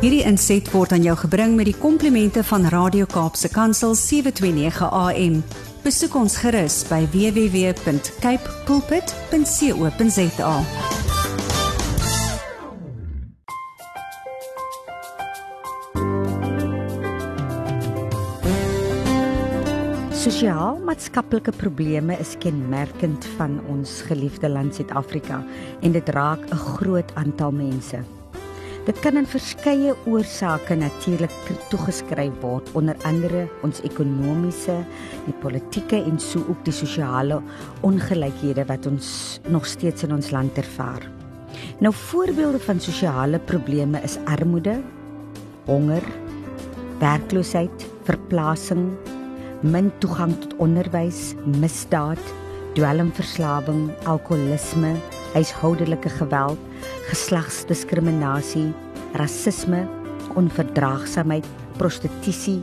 Hierdie inset word aan jou gebring met die komplimente van Radio Kaapse Kansel 729 AM. Besoek ons gerus by www.cape pulpit.co.za. Sosiaal-maatskaplike probleme is kenmerkend van ons geliefde land Suid-Afrika en dit raak 'n groot aantal mense. Dit kan in verskeie oorsake natuurlik toegeskryf word, onder andere ons ekonomiese, die politieke en sou ook die sosiale ongelykhede wat ons nog steeds in ons land ervaar. Nou voorbeelde van sosiale probleme is armoede, honger, werkloosheid, verplasing, min toegang tot onderwys, misdaad, dwelmverslawing, alkoholisme, huishoudelike geweld, geslagsdiskriminasie, rasisme, onverdraagsaamheid, prostitusie,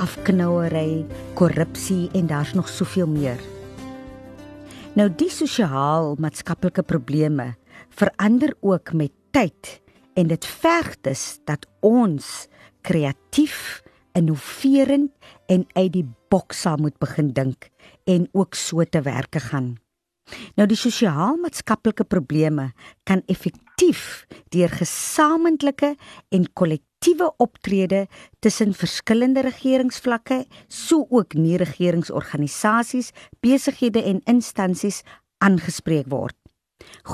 afknouery, korrupsie en daar's nog soveel meer. Nou die sosiaal-maatskaplike probleme verander ook met tyd en dit verg dus dat ons kreatief innoverend en uit die boks sal moet begin dink en ook so te werke gaan. Nou die sosiaal-maatskaplike probleme kan effektief deur gesamentlike en kollektiewe optrede tussen verskillende regeringsvlakke, so ook nie regeringsorganisasies, besighede en instansies aangespreek word.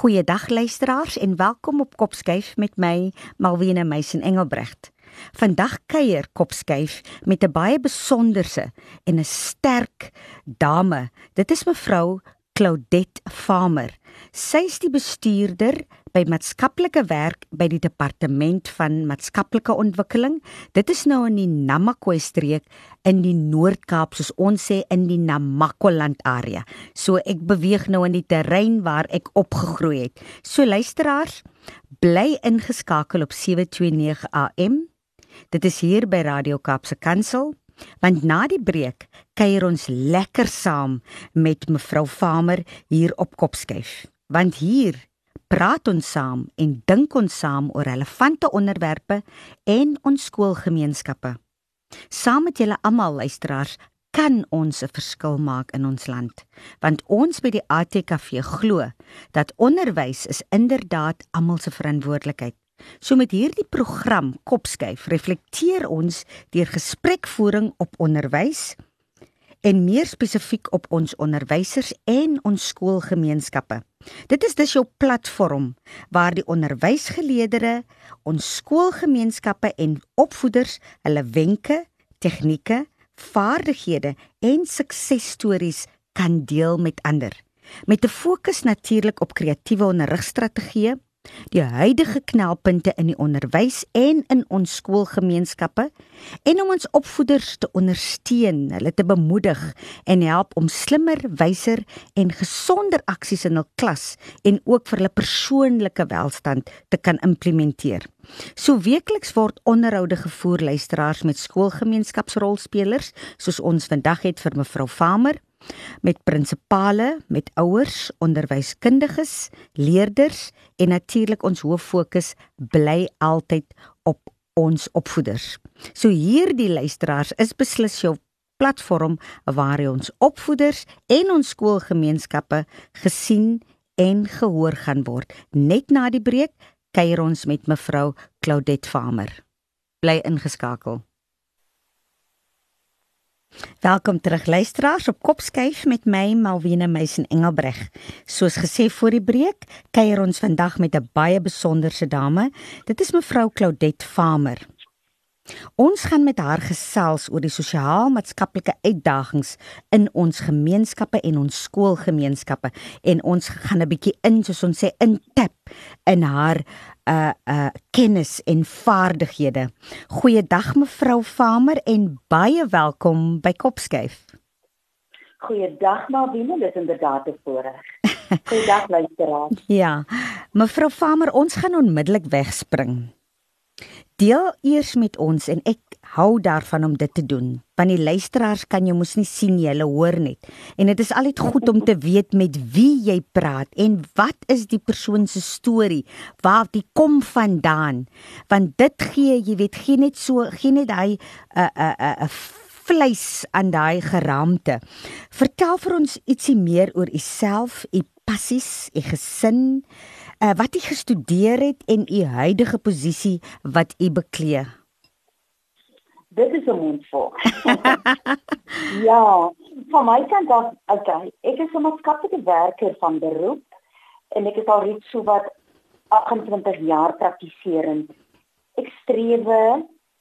Goeiedag luisteraars en welkom op Kopskyf met my Malwena Meisen Engelbrecht. Vandag kuier Kopskyf met 'n baie besonderse en 'n sterk dame. Dit is mevrou Claudette Farmer. Sy is die bestuurder by maatskaplike werk by die departement van maatskaplike ontwikkeling. Dit is nou in die Namakwa streek in die Noord-Kaap soos ons sê in die Namakoland area. So ek beweeg nou in die terrein waar ek opgegroei het. So luisteraars, bly ingeskakel op 729 AM. Dit is hier by Radio Kaapse Kansel want na die breek kuier ons lekker saam met mevrou Farmer hier op Kopskyf. Want hier praat ons saam en dink ons saam oor relevante onderwerpe en ons skoolgemeenskappe. Saam met julle almal luisteraars kan ons 'n verskil maak in ons land want ons by die ATKV glo dat onderwys is inderdaad almal se verantwoordelikheid So met hierdie program Kopskyf reflekteer ons deur gesprekvoering op onderwys en meer spesifiek op ons onderwysers en ons skoolgemeenskappe. Dit is dus jou platform waar die onderwysgeleerders, ons skoolgemeenskappe en opvoeders hulle wenke, tegnieke, vaardighede en suksesstories kan deel met ander. Met 'n fokus natuurlik op kreatiewe onderrigstrategieë, die huidige knelpunte in die onderwys en in ons skoolgemeenskappe en om ons opvoeders te ondersteun, hulle te bemoedig en help om slimmer, wyser en gesonder aksies in hul klas en ook vir hulle persoonlike welstand te kan implementeer. So weekliks word onderhoude gevoer luisteraars met skoolgemeenskapsrolspelers soos ons vandag het vir mevrou Farmer met prinsipale, met ouers, onderwyskundiges, leerders en natuurlik ons hoof fokus bly altyd op ons opvoeders. So hierdie luisteraars is beslis jou platform waar ons opvoeders en ons skoolgemeenskappe gesien en gehoor gaan word. Net na die breek kuier ons met mevrou Claudette Farmer. Bly ingeskakel. Welkom terug luisteraars op Kopskyf met my Malwena Meisen Engelbreg. Soos gesê voor die breek, kuier ons vandag met 'n baie besonderse dame. Dit is mevrou Claudette Farmer. Ons gaan met haar gesels oor die sosiaal-maatskaplike uitdagings in ons gemeenskappe en ons skoolgemeenskappe en ons gaan 'n bietjie in soos ons sê in tap in haar uh uh kennis en vaardighede. Goeiedag mevrou Farmer en baie welkom by Kopskyf. Goeiedag Malvina, dit is inderdaad 'n voorreg. Goeiedag luisteraars. ja. Mevrou Farmer, ons gaan onmiddellik wegspring Deel eers met ons en ek hou daarvan om dit te doen. Want die luisteraars kan jou mos nie sien jy hoor net. En dit is altyd goed om te weet met wie jy praat en wat is die persoon se storie, waar die kom vandaan. Want dit gee, jy weet, gee net so, gee net hy 'n 'n 'n 'n vleis aan daai geraamte. Vertel vir ons ietsie meer oor u self, u passies, u gesin, uh, wat u gestudeer het en u huidige posisie wat u beklee. Dit is 'n mondvol. ja, van my kant af, okay, ek is 'n maatskaplike werker van beroep en ek is al reeds so wat 28 jaar praktiserend. Ek streef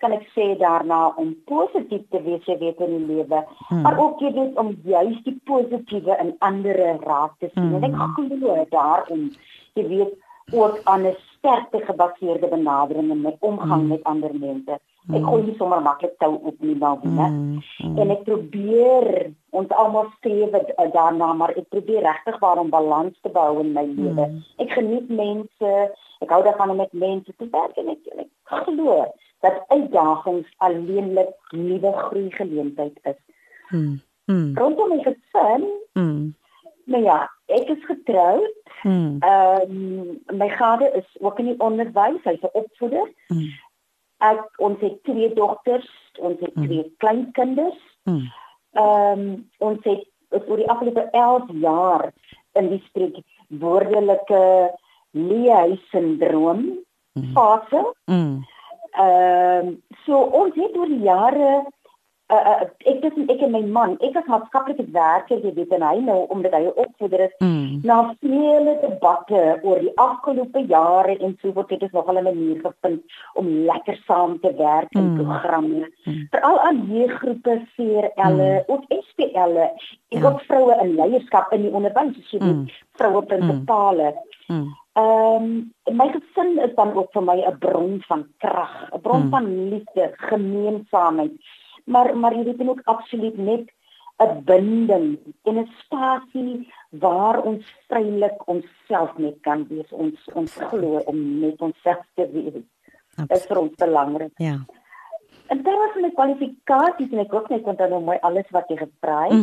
kan ek sê daarna om positief te wees jy weet in die lewe hmm. maar ook jy weet om juist die positiewe in ander raak te sien hmm. en ek hmm. glo daarom jy weet ook aan 'n sterkte gebaseerde benadering in my omgang hmm. met ander mense ek gooi nie sommer maklik tou op nie nou nie hmm. hmm. en ek probeer ons almal streef daarna maar ek probeer regtig waar om balans te bou in my lewe hmm. ek geniet mense ek hou daarvan om met mense te werk en ek, ek glo dat uitdagings alleenlik nuwe groei geleentheid is. Mm. Mm. Rondom my gesin. Mm. Nou ja, ek is getroud. Hmm. Ehm mm. um, my vader is ook in die onderwys, hy's 'n opvoeder. Mm. Ek ons het twee dogters, ons het mm. twee kleinkinders. Ehm mm. um, ons het oor die afgelope 11 jaar in die streek woordelike leehuis-sindroom mm. fase. Mm. Ehm uh, so ons het oor die jare uh, ek dis ek en my man, ek was maatskaplike werker, jy weet en hy nou omdat hy opvoeder is, mm. na vele debatte oor die afgelope jare en so word dit is nog al 'n manier gevind om lekker saam te werk in mm. programme. Mm. Veral aan jeuggroepe, CRL'e, mm. ook SPL'e, en ja. ook vroue in leierskap in die onderwys, so die mm. vroue prinsipale. Mm. Mm. Ehm um, my gesin is dan ook vir my 'n bron van krag, 'n bron hmm. van liefde, gemeenskapheid. Maar maar jy weet ook absoluut net 'n binding en 'n spasie waar ons vrylik onsself net kan wees. Ons ons glo om net onsself te wees. Dit is vir ons belangrik. Ja. En daar was 'n kwalifikasie en ek hoop net dan nou mooi alles wat jy gevra het.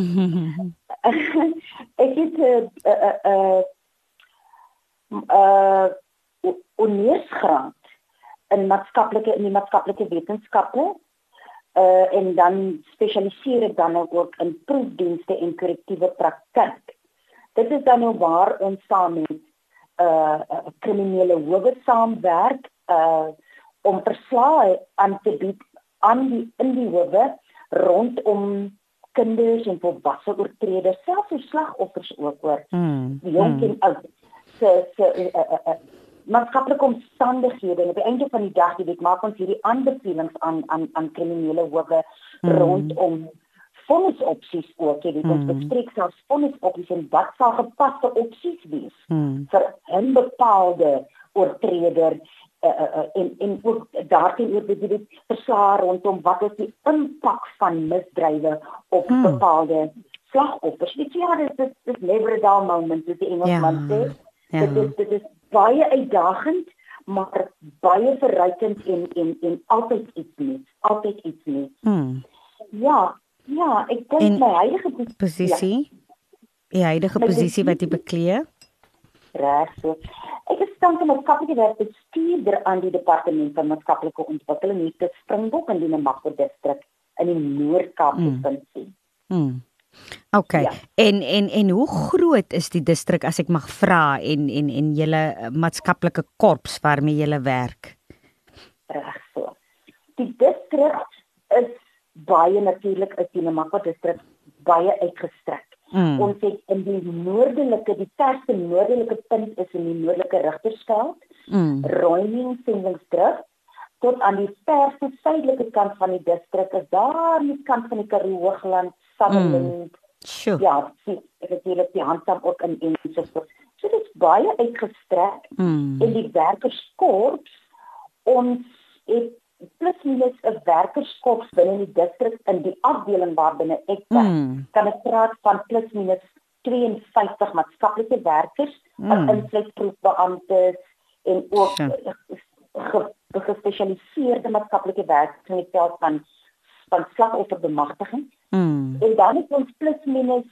ek het 'n uh, uh, uh, uh ondergraad in maatskaplike in die maatskaplike wetenskappe uh en dan spesialiseer ek dan ook in proefdienste en korrektiewe praktyk. Dit is dan nou waar ons saam met uh kriminele howe saamwerk uh om verslae aan te bied aan die in die howe rondom kinders en volwasse oortreders, selfs slagoffers ook oor. Mm, jong mm. en oud se se uh, uh, uh, maatskaplike omstandighede en op die einde van die dag dit maak ons hierdie aanbevelings aan aan aan kriminele howe mm. rondom fondsopsies ook jy weet ons mm. bespreek selfs fondsopsies en wat sal gepaste opsies wees mm. vir 'n bepaalde oortreder uh, uh, uh, en en ook daarteen oor dit verslae rondom wat is die impak van misdrywe op mm. bepaalde slagoffers. Dit ja, dit is dit never a dull moment, dis die Engelsman ja. sê. Ja. Dit is dit is baie uitdagend, maar baie verrykend en en en altyd iets nuuts, altyd iets nuuts. Mm. Ja, ja, ek dink my huidige posisie, ja. die huidige posisie wat jy beklee. Reg so. Ek is tans met maatskaplike werkbestuurder aan die departement van maatskaplike ontwikkeling hier te Springbok in die Namakwa distrik in die Noord-Kaap mm. provinsie. Mm. OK. Ja. En en en hoe groot is die distrik as ek mag vra en en en julle maatskaplike korps waarmee julle werk? Reg so. Die distrik is baie natuurlik is die Namakwa distrik baie uitgestrek. Mm. Ons het in die noordelike die verste noordelike punt is in die noordelike Rigtersveld. Mm. Roining Singingsdrift tot aan die verste suidelike kant van die distrik is daar aan die kant van die Karoo Hoogland Sutherland. Mm. Sure. Ja, het hier op die handsam ook in Engels. So dit is baie uitgestrek mm. en die werkerskorps ons het plus minus 'n werkerskorps binne die distrik in die afdeling waar binne ek werk. Mm. Kan ek praat van plus minus 52 maatskaplike werkers, mm. insluit proefbeamptes en ook sure. Gespesialiseerde maatskaplike werk in die veld van van slagofferbemagtiging. Mm. En dan het ons plus minus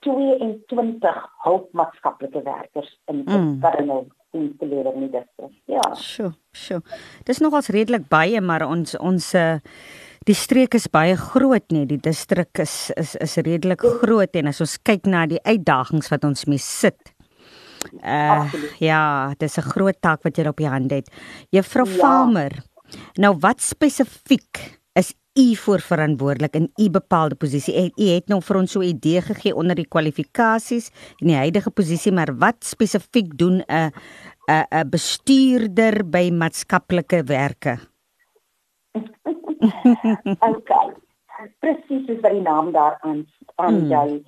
22 hulpmaatskaplike werkers in Mm. wat hulle dienste lewer in die distrik. Ja. Sjoe, sjoe. Dis nogals redelik baie, maar ons ons uh, die streek is baie groot nie. Die distrik is is is redelik groot en as ons kyk na die uitdagings wat ons mee sit. Uh Absoluut. ja, dis 'n groot taak wat jy op jou hande het. Juffrou Ja. Farmer. Nou wat spesifiek is u voor verantwoordelik in u bepaalde posisie? U, het nou vir ons so 'n idee gegee onder die kwalifikasies en die huidige posisie, maar wat spesifiek doen 'n 'n 'n bestuurder by maatskaplike werke? Okay. Presies soos wat die naam daar aan aan Mm. jy.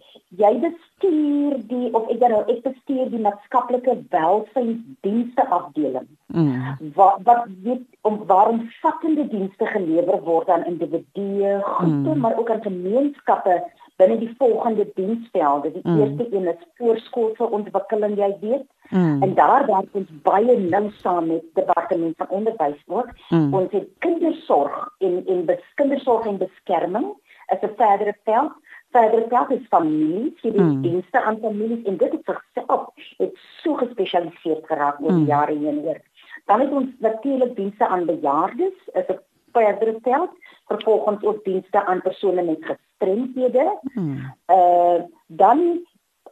Bestuur die of ek dan nou ek bestuur die maatskaplike welsynsdienste afdeling. Mm. wat wat weet om waarom vattende dienste gelewer word aan individue, groepe, Mm. maar ook aan gemeenskappe binne die volgende diensvelde. Die Mm. eerste een is voorskoolse ontwikkeling, jy weet. Mm. En daar werk ons baie nou saam met departement van onderwys ook. Mm. Ons het kindersorg en en kindersorg en beskerming is 'n verdere veld. Verdere veld is families, jy weet Mm. dienste aan families en dit het sigself het so gespesialiseer geraak oor Mm. die jare heen oor. Dan het ons natuurlik dienste aan bejaardes, is 'n verdere veld. Vervolgens ook dienste aan persone met gestremthede. Mm. Uh dan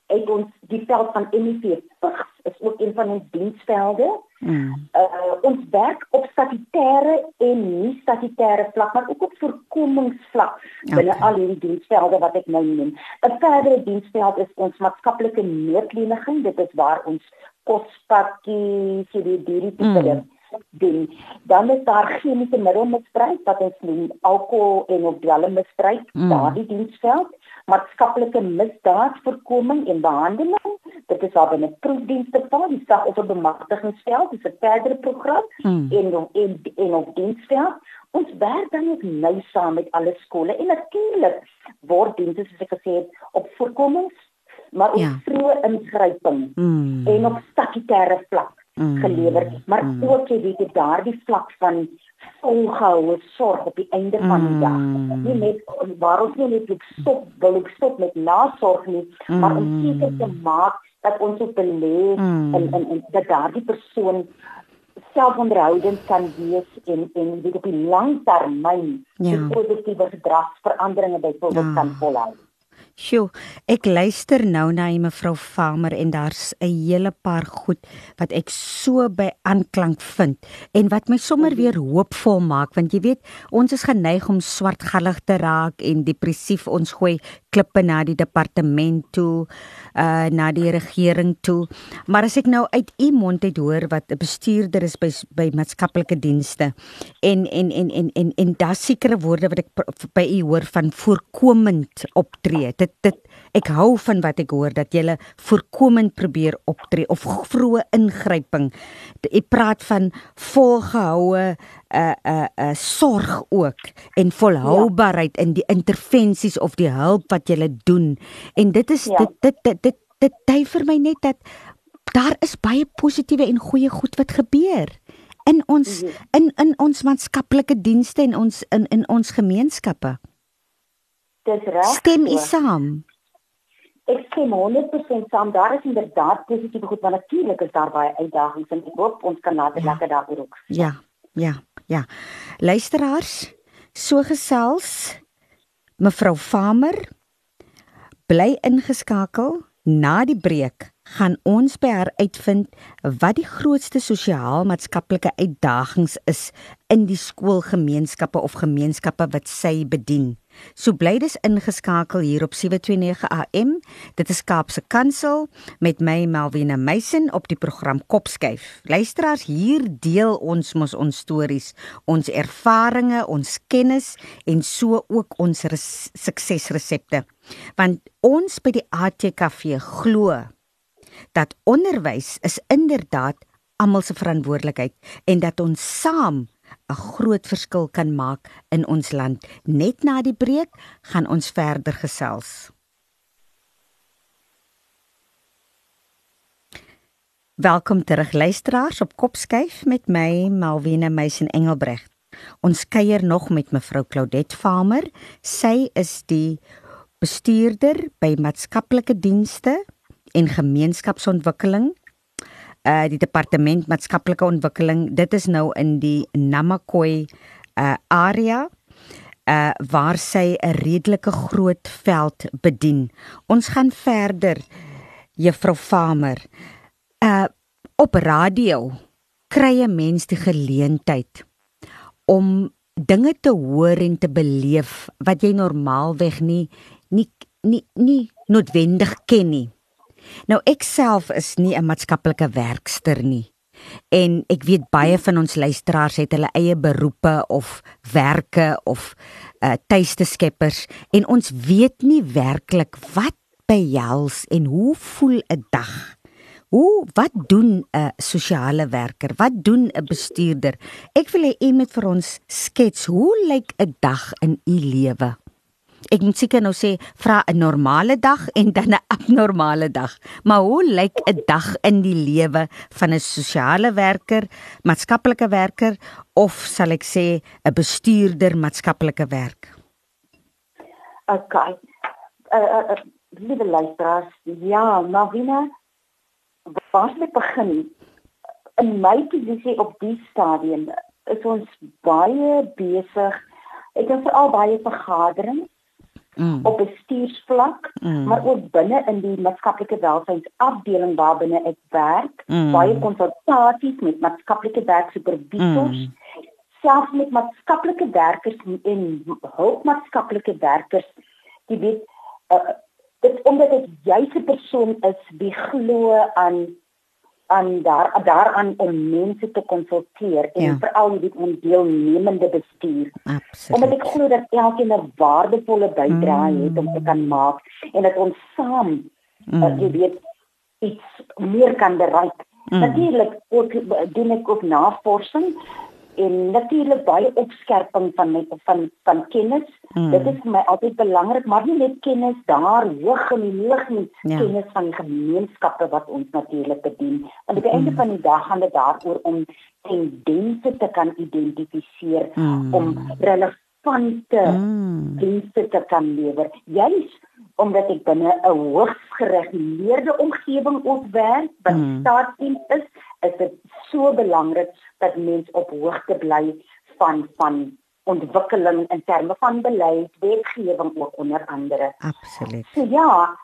het ons die veld van MEV vigs is ook een van ons diensvelde. Mm. Uh ons werk op statutêre en nie statutêre vlak, maar ook op voorkomingsvlak binne Okay. al hierdie diensvelde wat ek nou noem. 'n Verdere diensveld is ons maatskaplike noodleniging. Dit is waar ons kospakkies, hierdie hierdie tipe Mm. ding doen. Dan is daar chemiese middelmisbruik wat ons noem alkohol en of dwelmmisbruik, Mm. daardie diensveld, maatskaplike misdaadvoorkoming en behandeling. Dit is waar binne proefdienste val, die slagofferbemagtigingsveld, dis 'n verdere program Mm. en of en, en of diensveld. Ons werk dan ook nou saam met alle skole en natuurlik word dienste soos ek gesê het op voorkomings maar ook Ja. vroeë ingryping Mm. en op statutêre vlak Mm. gelewer, maar Mm. ook jy weet daardie vlak van volgehoue sorg op die einde van die dag. Mm. Nie net waar ons nie net stop, wil ek stop met nasorg nie, maar om Mm. seker te maak dat ons op belê Mm. en en en dat daardie persoon selfonderhoudend kan wees en en weet op die lang termyn Ja. die positiewe gedragsveranderinge byvoorbeeld Ja. kan volhou. Sjoe, ek luister nou na jy mevrou Farmer en daar's 'n hele paar goed wat ek so by aanklank vind en wat my sommer Mhm. weer hoopvol maak want jy weet ons is geneig om swartgallig te raak en depressief ons gooi klippe na die departement toe uh na die regering toe maar as ek nou uit u mond uit hoor wat 'n bestuurder is by by maatskaplike dienste en en en en en, en daar's sekere woorde wat ek by u hoor van voorkomend optree dit dit ek hou van wat ek hoor dat jy voorkomend probeer optree of vroeë ingryping jy praat van volgehoue uh uh uh sorg ook en volhoubaarheid in die intervensies of die hulp wat jy doen en dit is Ja. dit dit dit dit dit dui vir my net dat daar is baie positiewe en goeie goed wat gebeur in ons Mhm. in in ons maatskaplike dienste en ons in in ons gemeenskappe. Dis reg. Stem u saam? Ek stem 100% saam. Daar is inderdaad positiewe goed, maar natuurlik is daar baie uitdagings en ek hoop ons kan later Ja. lekker daaroor ook. Ja, ja, ja. Luisteraars, so gesels mevrou Farmer bly ingeskakel. Na die breek gaan ons by haar uitvind wat die grootste sosiaal-maatskaplike uitdagings is in die skoolgemeenskappe of gemeenskappe wat sy bedien. So bly dis ingeskakel hier op 729 AM. Dit is Kaapse Kansel met my Melvina Meisen op die program Kopskyf. Luisteraars, hier deel ons mos ons stories, ons ervarings, ons kennis en so ook ons res- suksesresepte. Want ons by die ATKV glo dat onderwys is inderdaad almal se verantwoordelikheid en dat ons saam 'n groot verskil kan maak in ons land. Net na die breek gaan ons verder gesels. Welkom terug luisteraars op Kopskyf met my Malwena Meisen Engelbregt. Ons kuier nog met mevrou Claudette Farmer. Sy is die bestuurder by maatskaplike dienste en gemeenskapsontwikkeling. Uh die departement maatskaplike ontwikkeling. Dit is nou in die Namakwa uh area uh waar sy 'n redelike groot veld bedien. Ons gaan verder Juffrou Farmer. Uh op radio kry 'n mens die geleentheid om dinge te hoor en te beleef wat jy normaalweg nie nie nie nie noodwendig ken nie. Nou ek self is nie 'n maatskaplike werkster nie. En ek weet baie van ons luisteraars het hulle eie beroepe of werke of uh, tuiste skeppers en ons weet nie werklik wat behels en hoe voel 'n dag? Hoe wat doen 'n sosiale werker? Wat doen 'n bestuurder? Ek wil hê u moet vir ons skets hoe lyk 'n dag in u lewe? Ek moet seker nou sê vra 'n normale dag en dan 'n abnormale dag. Maar hoe lyk 'n dag in die lewe van 'n sosiale werker, maatskaplike werker of sal ek sê 'n bestuurder maatskaplike werk? Okay. Uh, uh, uh, liewe luisteraars, ja, Marina, waar moet begin? In my posisie op die stadium is ons baie besig. Ek het veral baie vergaderings mm. op bestuursvlak, mm. maar ook binne in die maatskaplike welsynsafdeling waarbinne ek werk, mm. baie konsultasies met maatskaplike werksupervisors. Mm. selfs met maatskaplike werkers en hulpmaatskaplike werkers die weet uh, dit omdat dit juis 'n persoon is wie glo aan aan daar daaraan om mense te konsulteer en ja. veral die ondeelnemende bestuur. Absoluut. Omdat ek glo dat elkeen 'n waardevolle bydrae mm. het om te kan maak en dat ons saam mm. uh, jy weet iets meer kan bereik. Mm. Natuurlik ook doen ek ook navorsing en natuurlik baie opskerping van met van van kennis. Hmm. Dit is vir my altyd belangrik, maar nie net kennis daar hoog en hoog nie, ja. kennis van gemeenskappe wat ons natuurlik bedien. Want aan die einde hmm. van die dag gaan dit daaroor om tendense te kan identifiseer hmm. om relevante hmm. dienste te kan lewer. Juist omdat ek binne 'n hoogs gereguleerde omgewing opwerk, wat hmm. staatsdiens is, is dit so belangrik dat mens op hoogte bly van van ontwikkeling in terme van beleid, wetgewing ook onder andere. Absoluut. So ja,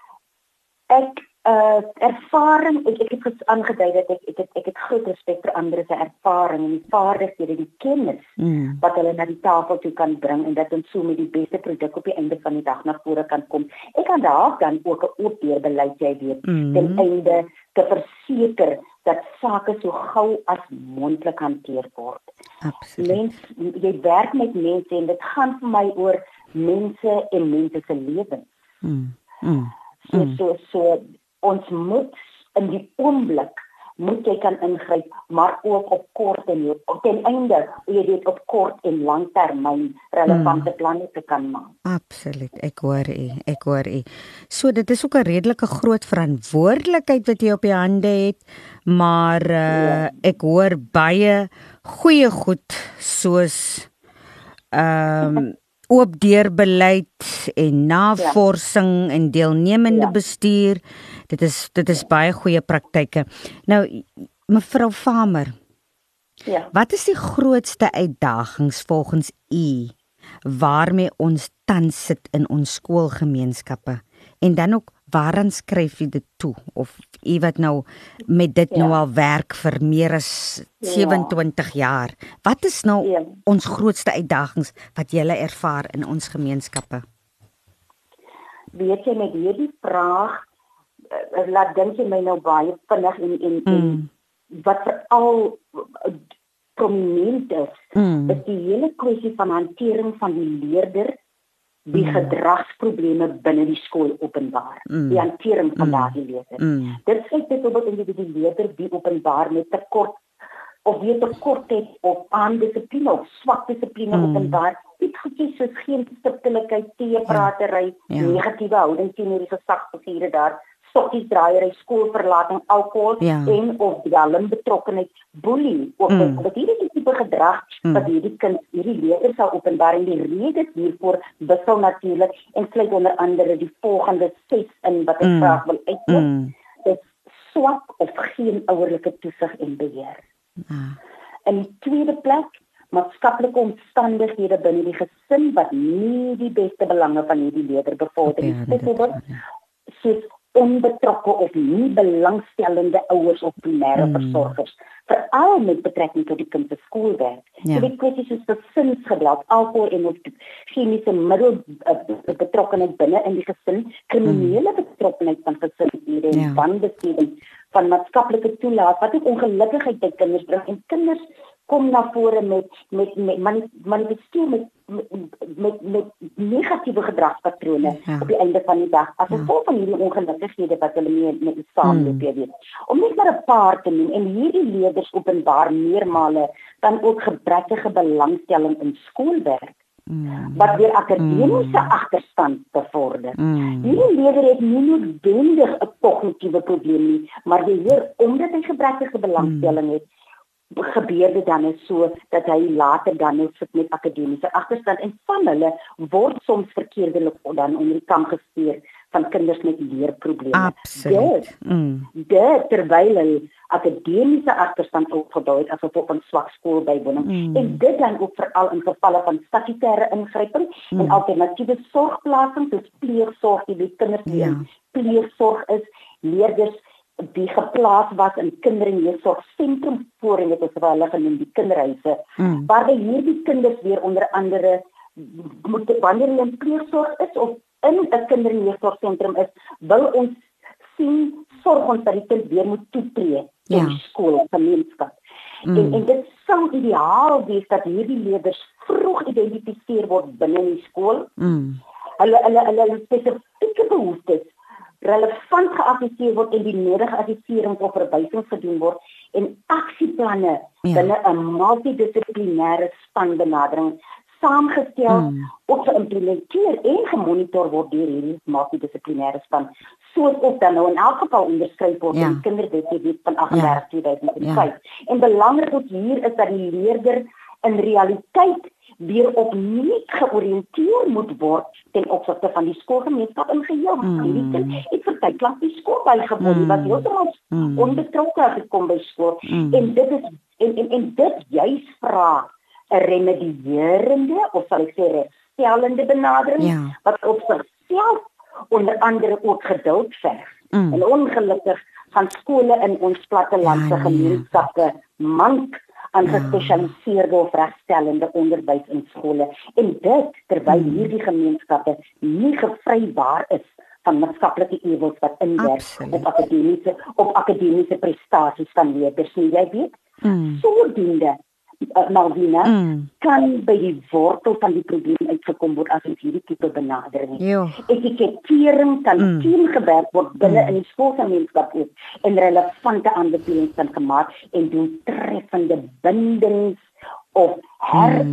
ek uh ervaring ek ek het aangedui dat ek ek het ek het groot respek vir ander se ervaring en die vaardighede die kennis mm. wat hulle na die tafel toe kan bring en dat ons so met die beste produk op die einde van die dag na vore kan kom. Ek kan daar dan ook 'n oop deur beleid jy weet mm. ten einde te verseker dat sake so gou as moontlik hanteer word. Absoluut. Mens jy werk met mense en dit gaan vir my oor mense en mense se lewens. Mm. Mm. So so so ons moet in die oomblik moet jy kan ingryp maar ook op kort en op ten einde jy weet op kort en lang termyn relevante hmm. planne te kan maak. Absoluut. Ek hoor u. Ek hoor u. So dit is ook 'n redelike groot verantwoordelikheid wat jy op jou hande het, maar uh, ja. ek hoor baie goeie goed soos ehm um, oop deurbeleid en navorsing ja. en deelnemende ja. bestuur. Dit is dit is baie goeie praktyke. Nou mevrou Farmer. Ja. Wat is die grootste uitdagings volgens u waarmee ons tans sit in ons skoolgemeenskappe? En dan ook waaraan skryf u dit toe of u wat nou met dit ja. nou al werk vir meer as 27 ja. jaar. Wat is nou ja. ons grootste uitdagings wat jy ervaar in ons gemeenskappe? Weet jy met hierdie vraag uh, laat dink jy my nou baie vinnig en en, mm. en wat veral uh, prominent is, mm. is die hele kwessie van hantering van die leerder die mm. gedragsprobleme binne die skool openbaar. Mm. Die hantering van mm. daardie leerder. Mm. Dit sê byvoorbeeld individuele leerder wie openbaar met tekort of weet tekort het op aan dissipline of swak dissipline mm. openbaar. Dit gekies soos geen stiptelikheid, teepratery, ja. ja. negatiewe houding teenoor die gesagsfigure daar stokkies draaiery, skoolverlating, alkohol Ja. en of dwelm betrokkenheid, boelie of Mm. mm. dit is die tipe gedrag Mm. wat hierdie kind hierdie leerders sal openbaar en die redes hiervoor wissel natuurlik en sluit onder andere die volgende 6 in wat ek Mm. graag wil uitlig. Mm. Dit swak of geen ouerlike toesig en beheer. Ah. In die tweede plek maatskaplike omstandighede binne die gesin wat nie die beste belange van hierdie leerder bevorder nie. Ja, dit- Byvoorbeeld ja. soos onbetrokke of nie belangstellende ouers of primêre Mm. versorgers, veral met betrekking tot die kind se skoolwerk. Ja. So die kwessies soos gesinsgeweld, alkohol en of chemiese middel uh, betrokkenheid binne in die gesin, kriminele betrokkenheid van gesinslede en Ja. wanbesteding van maatskaplike toelaat wat ook ongelukkigheid by kinders bring en kinders kom na vore met met met mani- manifesteer met met met, met negatiewe gedragspatrone Ja. op die einde van die dag as Ja. gevolg van hierdie ongelukkighede wat hulle mee met die saamloop Hmm. mm. weet. Om net maar 'n paar te noem en hierdie leerders openbaar meermale dan ook gebrekkige belangstelling in skoolwerk Mm. wat weer akademiese Mm. agterstand bevorder. Mm. Hierdie leerder het nie noodwendig 'n kognitiewe probleem nie, maar beheer omdat hy gebrekkige belangstelling het, gebeur dit dan is so dat hy later dan net sit met akademiese agterstand en van hulle word soms verkeerdelik dan onder die kam gesteer van kinders met leerprobleme. Absoluut. Mm. Dit terwyl hulle akademiese agterstand opgebou het as gevolg van swak skoolbywoning Mm. en dit dan ook veral in gevalle van statutêre ingryping Mm. en alternatiewe sorgplasing soos pleegsorg die kinders die Ja. in pleegsorg is leerders die geplaas was in kinder- en jeugsorgsentrum voorheen het ons hulle genoem die kinderhuise Mm. waar hierdie kinders weer onder andere moet wanneer hulle in pleegsorg is of in 'n kinder- en jeugsorgsentrum is wil ons sien sorg ons dat die kind weer moet toetree in Ja. die skool gemeenskap Mm. en en dit sou ideaal wees dat hierdie leerders vroeg geïdentifiseer word binne in die skool Mm. hulle hulle, hulle spesifieke behoeftes relevant geassesseer word en die nodige assessering of verwysings gedoen word en aksieplanne Ja. binne 'n multidissiplinêre spanbenadering saamgestel Mm. of geïmplementeer en gemonitor word deur hierdie multidissiplinêre span soos ook dan nou in elk geval onderskryf word Ja. in die kinderwetgewing van 38 2005 Ja. en belangrik ook hier is dat die leerder in realiteit weer opnuut georiënteer moet word ten opsigte van die skoolgemeenskap in geheel. Mm. Hierdie kind het vir tyd lank die skool bygewoon, Mm. was heeltemal Mm. onbetrokke gekom by skool Mm. en dit is en en, en dit juis vra 'n remedierende of sal ek sê herstellende benadering Ja. wat op sigself onder andere ook geduld verg. Mm. En ongelukkig gaan skole in ons plattelandse Ja, nee. gemeenskappe mank aan Ja. gespesialiseerde of regstellende onderwys in skole en dit terwyl Mm. hierdie gemeenskappe nie gevrybaar is van maatskaplike ewels wat inwerk op akademiese op akademiese prestasies van leerders nie jy weet Mm. sodoende uh, Malvina Mm. kan by die wortel van die probleem uitgekom word as ons hierdie tipe benadering het etikettering kan Mm. mm. teamgewerk word binne Mm. mm. in die skoolgemeenskap ook en relevante aanbevelings kan gemaak en doeltreffende bindings of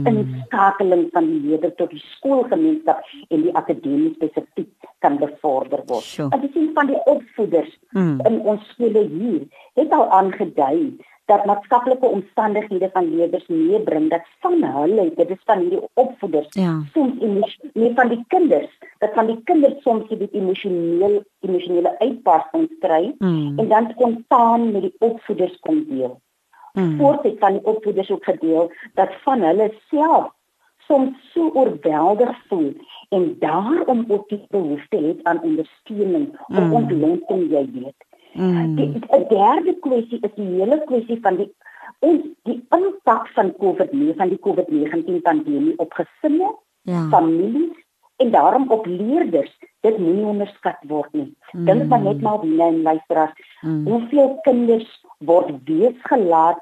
herinskakeling van die leerder tot die skoolgemeenskap en die akademie spesifiek kan bevorder word. Sjoe. As jy sien van die opvoeders Mm. in ons skole hier het al aangedui dat maatskaplike omstandighede van leerders meebring dat van hulle dit is van hierdie opvoeders Ja. soms nie van die kinders dat van die kinders soms hierdie emosioneel emosionele uitbarstings kry Mm. en dan spontaan met die opvoeders kom deel. Mm. Voort het van die opvoeders ook gedeel dat van hulle self soms so oorweldig voel en daarom ook die behoefte het aan ondersteuning of Mm. ontlonting jy weet. Mm. Die 'n derde kwessie is die hele kwessie van die ons die impak van COVID-19 van die COVID-19 pandemie op gesinne, Ja. families en daarom op leerders. Dit moenie onderskat word nie. Mm. Dink maar net maar wie en luisteraars, Mm. hoeveel kinders word weesgelaat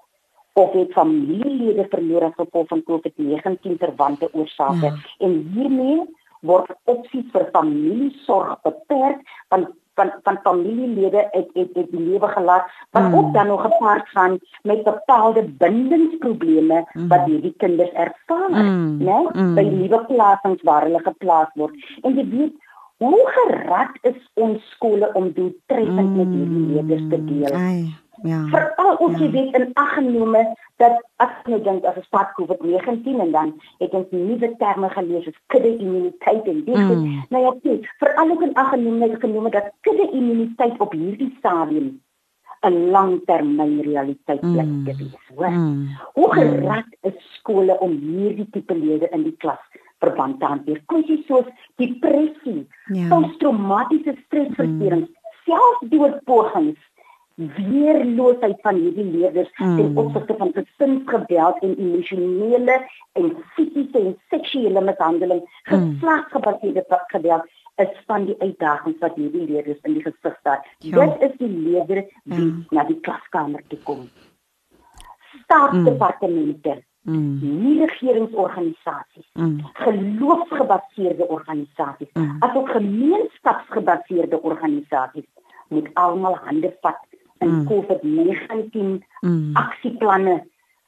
of het familielede verloor as gevolg van COVID-19 verwante oorsake Ja. en hiermee word opsies vir familiesorg beperk van van van familielede het het, het die lewe gelaat wat Mm. ook dan nog gepaard gaan met bepaalde bindingsprobleme Mm. wat hierdie kinders ervaar, Mm. né? Mm. By nuwe plasings waar hulle geplaas word. En jy weet Hoe gerad is ons skole om doeltreffend mm. met hierdie leerders te deel? Ai, ja. Veral ons ja. weet in ag genome dat as jy dink as 'n spat COVID-19 en dan het ons nuwe terme gelees as kudde immuniteit en dit. Mm. Nou ja, dit veral ook in ag genome genome dat kudde immuniteit op hierdie stadium 'n langtermyn realiteit blyk mm. te wees. Hoor. Mm. Hoe gerad is skole om hierdie tipe lede in die klas verband te hanteer. Kwessies soos depressie, ja. posttraumatiese stresversteurings, mm. selfdoodpogings, weerloosheid van hierdie leerders mm. ten opsigte van gesinsgeweld en emosionele en fisiese en seksuele mishandeling, mm. geslagsgebaseerde geweld is van die uitdagings wat hierdie leerders in die gesig staar. Ja. Dit is die leerders wie ja. na die klaskamer toe kom. Staatsdepartemente, mm mm. nie regeringsorganisasies, mm. geloofsgebaseerde organisasies, mm. asook gemeenskapsgebaseerde organisasies moet almal hande vat in mm. COVID-19 mm. aksieplanne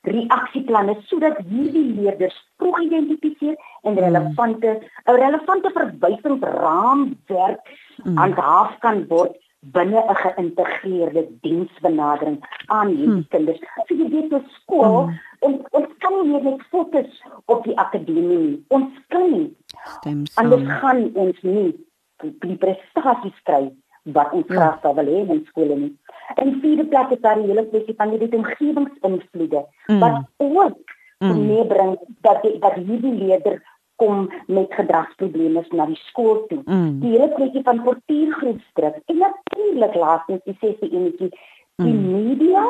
reaksieplanne sodat hierdie leerders vroeg identifiseer en mm. relevante 'n relevante verwysingsraamwerk mm. aanhaaf kan word binne 'n geïntegreerde diensbenadering aan hierdie hmm. kinders. So jy weet op skool hmm. ons ons kan nie net fokus op die akademie nie. Ons kan nie. Stem saam. Anders gaan ons nie die prestasies kry wat ons ja. graag sou wil hê in skole nie. En vierde plek is daar die hele kwessie van die omgewingsinvloede hmm. wat ook hmm. meebring dat die, dat hierdie leerders kom met gedragsprobleme na die skool toe. Mm. Die hele kwessie van portuïergroepsdruk en natuurlik laastens die sesde enetjie die mm. media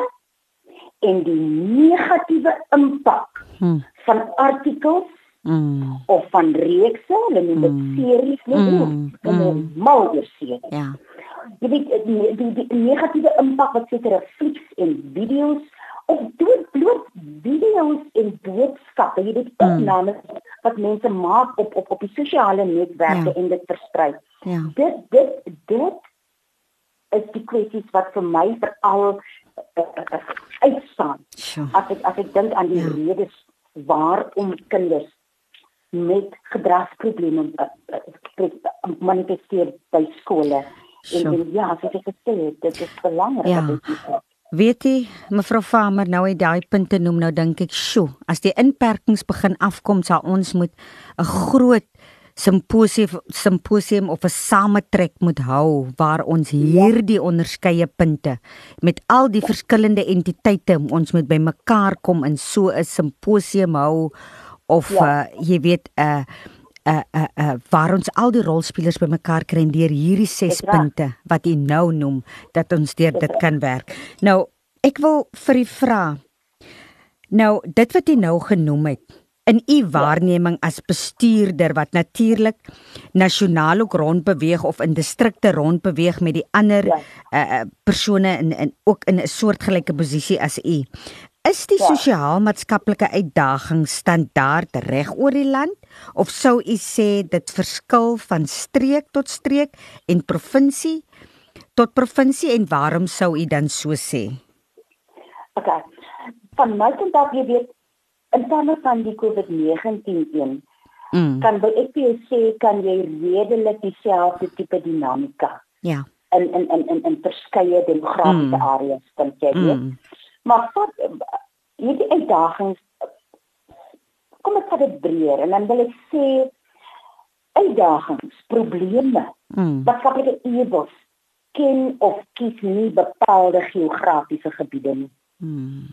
en die negatiewe impak mm. van artikels mm. of van reekse, hulle noem dit mm. series, nee, mm. mm. mal oor series. Ja. Jy weet die, die, die negatiewe impak wat sekere flieks en video's of dood bloot video's en boodskappe, jy weet opnames mm. wat mense maak op op op die sosiale netwerke ja. en dit versprei. Ja. Dit dit dit is die kwessies wat vir my veral uh, uh, uitstaan. Sure. As ek as ek dink aan die ja. redes waarom kinders met gedragsprobleme uh, uh, manifesteer by skole. En, en ja, soos ek gesê het, dit is belangrik ja. dat dit Weet jy, mevrou Farmer, nou het daai punte noem, nou dink ek, "Sjoe, as die inperkings begin afkom, sal ons moet 'n groot simposium simposium of 'n sametrek moet hou waar ons hierdie onderskeie punte met al die verskillende entiteite ons moet bymekaar kom in so 'n simposium hou of ja. uh, jy weet 'n uh, uh uh uh waar ons al die rolspelers bymekaar kry deur hierdie 6 punte wat u nou noem dat ons deur dit kan werk. Nou, ek wil vir u vra. Nou, dit wat u nou genoem het in u ja. waarneming as bestuurder wat natuurlik nasionaal ook rondbeweeg of in distrikte rondbeweeg met die ander ja. uh persone in in ook in 'n soortgelyke posisie as u. Is die ja. sosiaal-maatskaplike uitdaging standaard reg oor die land of sou u sê dit verskil van streek tot streek en provinsie tot provinsie en waarom sou u dan so sê? OK. Van my kant af jy weet in terme van die COVID-19 een mm. kan by ek sê kan jy redelik dieselfde tipe dinamika. Ja. In in in in in verskeie demografiese mm. areas kan jy weet. Mm. Maar wat hierdie uitdagings kom ek vat dit breër en dan wil ek sê uitdagings, probleme. Mm. Wat kan ek eers ken of kies nie bepaalde geografiese gebiede nie. Mm.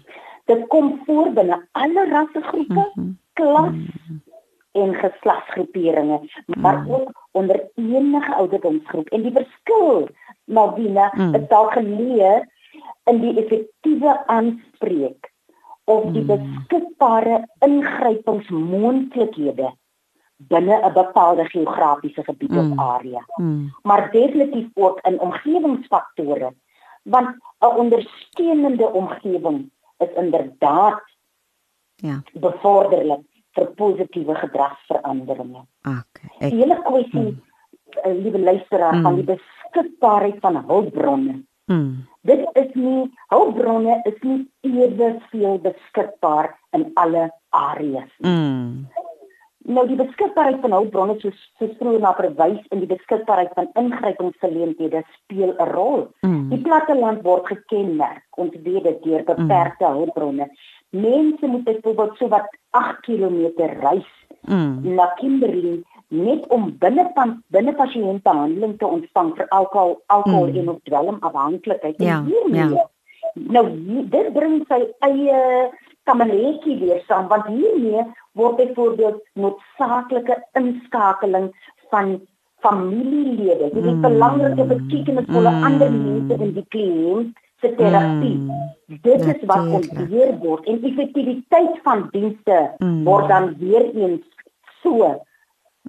Dit kom voor binne alle rassegroepe, mm -hmm. klas mm. en geslagsgroeperinge, maar mm. ook onder enige ouderdomsgroep en die verskil maar binne mm. is dalk geleer in die effektiewe aanspreek of die mm. beskikbare ingrypingsmoontlikhede binne 'n bepaalde geografiese gebied mm. of area. Mm. Maar definitief ook in omgewingsfaktore want 'n ondersteunende omgewing is inderdaad ja bevorderlik vir positiewe gedragsveranderinge. Okay. Ek, die hele kwessie mm. uh, liewe luisteraar mm. van die beskikbaarheid van hulpbronne. Mm. Dit is nie hulpbronne is nie ewersveel beskikbaar in alle areas nie. Mm. Nou die beskikbaarheid van hulpbronne soos soos vroeër na verwys in die beskikbaarheid van ingrypingsgeleenthede speel 'n rol. Mm. Die platteland word gekenmerk, ons weet dit deur beperkte mm. hulpbronne. Mense moet byvoorbeeld so wat 8 km reis mm. na Kimberley net om binne van binne pasiënte behandeling te ontvang vir alkohol alkohol mm. en of dwelmafhanklikheid. Ja, ja. Nou dit bring sy eie kameretjie weer saam want hiermee word byvoorbeeld noodsaaklike inskakeling van familielede. Dit is mm. belangrike betekenisvolle mm. ander mense in die kliënt se terapie. Mm. Dit is wat ontbeheer word en effektiwiteit van dienste mm. word dan weer eens so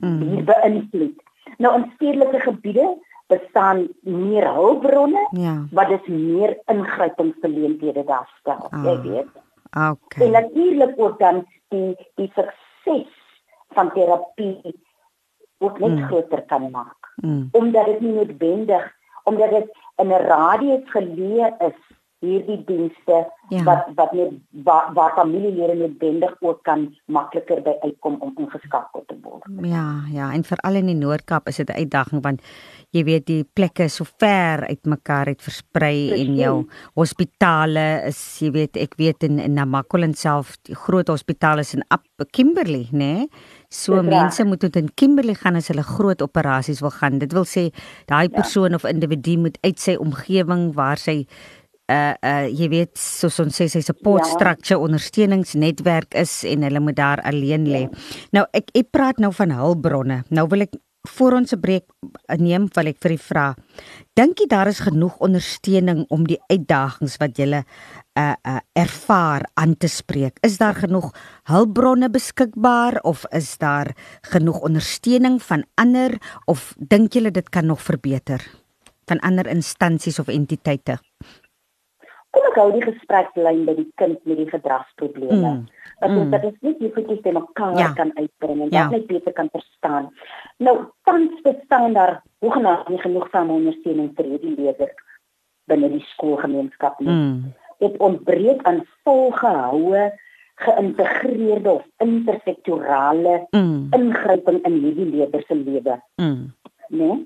mm. hier beïnvloed. Nou in stedelike gebiede bestaan meer hulpbronne ja. wat dis meer ingrypingsgeleenthede daar stel. Ah. Jy weet. Okay. En natuurlik ook dan die die sukses van terapie ook net mm. groter kan maak. Mm. Omdat dit nie noodwendig omdat dit in 'n radius geleë is hierdie dienste ja. wat wat net waar, waar familielede noodwendig ook kan makliker by uitkom om ingeskakel te word. Ja, ja, en veral in die Noord-Kaap is dit 'n uitdaging want jy weet die plekke is so ver uitmekaar uit versprei Precies. en jou hospitale is jy weet ek weet in, in Namakwa self die groot hospitale is in Up Kimberley nê nee? so Dis mense raar. moet tot in Kimberley gaan as hulle groot operasies wil gaan dit wil sê daai ja. persoon ja. of individu moet uit sy omgewing waar sy uh uh jy weet soos ons sê sy support ja. structure ondersteuningsnetwerk is en hulle moet daar alleen lê. Ja. Nou ek ek praat nou van hulpbronne. Nou wil ek voor ons 'n breek neem, wil ek vir u vra. Dink jy daar is genoeg ondersteuning om die uitdagings wat jy uh uh ervaar aan te spreek? Is daar genoeg hulpbronne beskikbaar of is daar genoeg ondersteuning van ander of dink jy dit kan nog verbeter van ander instansies of entiteite? Kom ek hou die gesprekslyn by die kind met die gedragsprobleme. Mm dat ons mm. dat ons net hierdie te mekaar ja. kan uitbring en ja. dat net beter kan verstaan. Nou tans bestaan daar hoegenaamd nie genoeg van ondersteuning vir hierdie leerders binne die skoolgemeenskap nie. Mm. Dit ontbreek aan volgehoue geïntegreerde of intersektorale mm. ingryping in hierdie leerders se lewe. Mm. Nee?